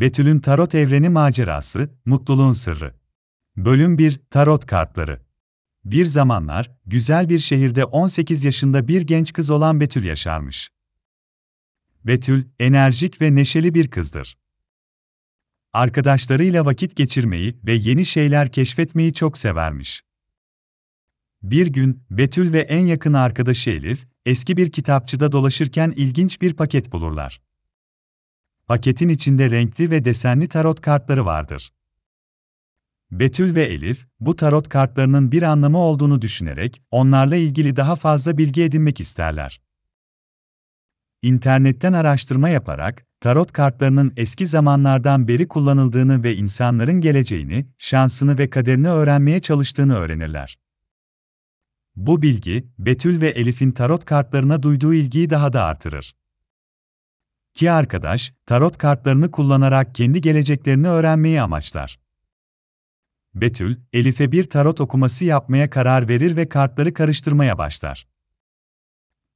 Betül'ün Tarot Evreni Macerası, Mutluluğun Sırrı. Bölüm 1 Tarot Kartları. Bir zamanlar, güzel bir şehirde 18 yaşında bir genç kız olan Betül yaşarmış. Betül, enerjik ve neşeli bir kızdır. Arkadaşlarıyla vakit geçirmeyi ve yeni şeyler keşfetmeyi çok severmiş. Bir gün, Betül ve en yakın arkadaşı Elif, eski bir kitapçıda dolaşırken ilginç bir paket bulurlar. Paketin içinde renkli ve desenli tarot kartları vardır. Betül ve Elif, bu tarot kartlarının bir anlamı olduğunu düşünerek, onlarla ilgili daha fazla bilgi edinmek isterler. İnternetten araştırma yaparak, tarot kartlarının eski zamanlardan beri kullanıldığını ve insanların geleceğini, şansını ve kaderini öğrenmeye çalıştığını öğrenirler. Bu bilgi, Betül ve Elif'in tarot kartlarına duyduğu ilgiyi daha da artırır. Ki arkadaş, tarot kartlarını kullanarak kendi geleceklerini öğrenmeyi amaçlar. Betül, Elif'e bir tarot okuması yapmaya karar verir ve kartları karıştırmaya başlar.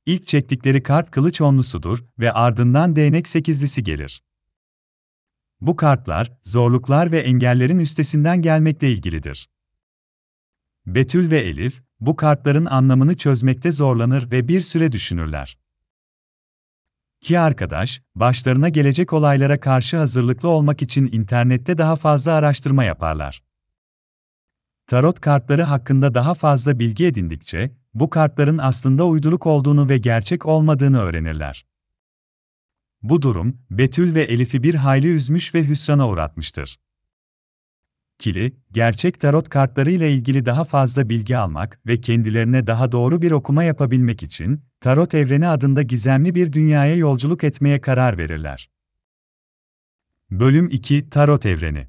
İlk çektikleri kart kılıç onlusudur ve ardından değnek sekizlisi gelir. Bu kartlar, zorluklar ve engellerin üstesinden gelmekle ilgilidir. Betül ve Elif, bu kartların anlamını çözmekte zorlanır ve bir süre düşünürler. Ki arkadaş, başlarına gelecek olaylara karşı hazırlıklı olmak için internette daha fazla araştırma yaparlar. Tarot kartları hakkında daha fazla bilgi edindikçe, bu kartların aslında uyduruk olduğunu ve gerçek olmadığını öğrenirler. Bu durum, Betül ve Elif'i bir hayli üzmüş ve hüsrana uğratmıştır. Kili, gerçek tarot kartları ile ilgili daha fazla bilgi almak ve kendilerine daha doğru bir okuma yapabilmek için, Tarot Evreni adında gizemli bir dünyaya yolculuk etmeye karar verirler. Bölüm 2 Tarot Evreni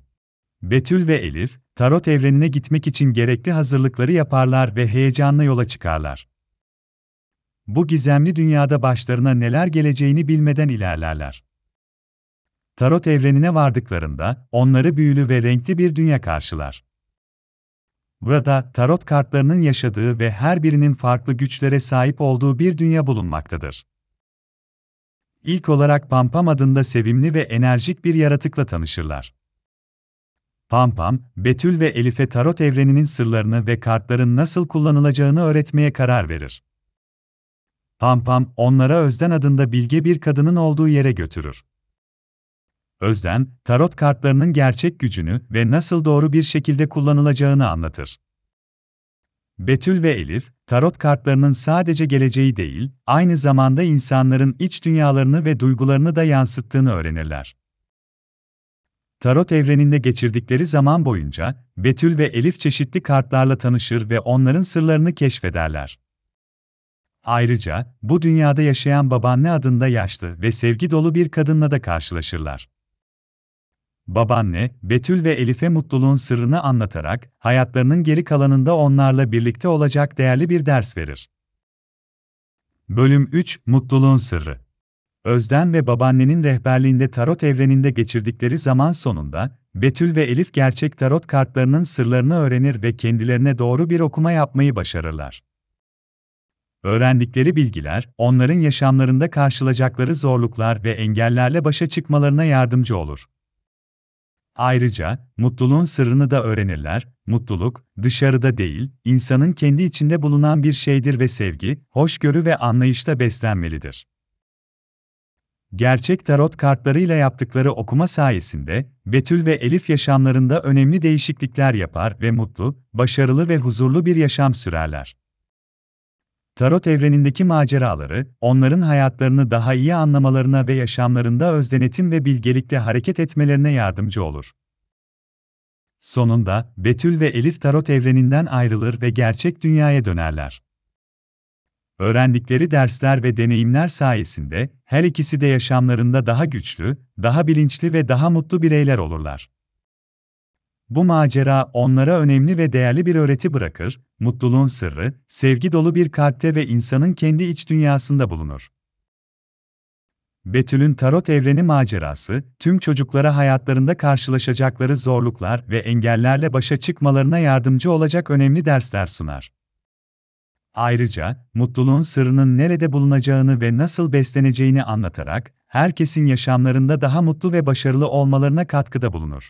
Betül ve Elif, Tarot Evreni'ne gitmek için gerekli hazırlıkları yaparlar ve heyecanla yola çıkarlar. Bu gizemli dünyada başlarına neler geleceğini bilmeden ilerlerler. Tarot evrenine vardıklarında, onları büyülü ve renkli bir dünya karşılar. Burada, tarot kartlarının yaşadığı ve her birinin farklı güçlere sahip olduğu bir dünya bulunmaktadır. İlk olarak Pampam adında sevimli ve enerjik bir yaratıkla tanışırlar. Pampam, Betül ve Elif'e tarot evreninin sırlarını ve kartların nasıl kullanılacağını öğretmeye karar verir. Pampam, onlara Özden adında bilge bir kadının olduğu yere götürür. Özden, tarot kartlarının gerçek gücünü ve nasıl doğru bir şekilde kullanılacağını anlatır. Betül ve Elif, tarot kartlarının sadece geleceği değil, aynı zamanda insanların iç dünyalarını ve duygularını da yansıttığını öğrenirler. Tarot evreninde geçirdikleri zaman boyunca, Betül ve Elif çeşitli kartlarla tanışır ve onların sırlarını keşfederler. Ayrıca, bu dünyada yaşayan babaanne adında yaşlı ve sevgi dolu bir kadınla da karşılaşırlar. Babaanne, Betül ve Elif'e mutluluğun sırrını anlatarak, hayatlarının geri kalanında onlarla birlikte olacak değerli bir ders verir. Bölüm 3 Mutluluğun Sırrı Özden ve babaannenin rehberliğinde tarot evreninde geçirdikleri zaman sonunda, Betül ve Elif gerçek tarot kartlarının sırlarını öğrenir ve kendilerine doğru bir okuma yapmayı başarırlar. Öğrendikleri bilgiler, onların yaşamlarında karşılayacakları zorluklar ve engellerle başa çıkmalarına yardımcı olur. Ayrıca, mutluluğun sırrını da öğrenirler. Mutluluk, dışarıda değil, insanın kendi içinde bulunan bir şeydir ve sevgi, hoşgörü ve anlayışta beslenmelidir. Gerçek tarot kartlarıyla yaptıkları okuma sayesinde, Betül ve Elif yaşamlarında önemli değişiklikler yapar ve mutlu, başarılı ve huzurlu bir yaşam sürerler. Tarot evrenindeki maceraları, onların hayatlarını daha iyi anlamalarına ve yaşamlarında özdenetim ve bilgelikle hareket etmelerine yardımcı olur. Sonunda, Betül ve Elif tarot evreninden ayrılır ve gerçek dünyaya dönerler. Öğrendikleri dersler ve deneyimler sayesinde her ikisi de yaşamlarında daha güçlü, daha bilinçli ve daha mutlu bireyler olurlar. Bu macera onlara önemli ve değerli bir öğreti bırakır, mutluluğun sırrı, sevgi dolu bir kalpte ve insanın kendi iç dünyasında bulunur. Betül'ün tarot evreni macerası, tüm çocuklara hayatlarında karşılaşacakları zorluklar ve engellerle başa çıkmalarına yardımcı olacak önemli dersler sunar. Ayrıca, mutluluğun sırrının nerede bulunacağını ve nasıl besleneceğini anlatarak, herkesin yaşamlarında daha mutlu ve başarılı olmalarına katkıda bulunur.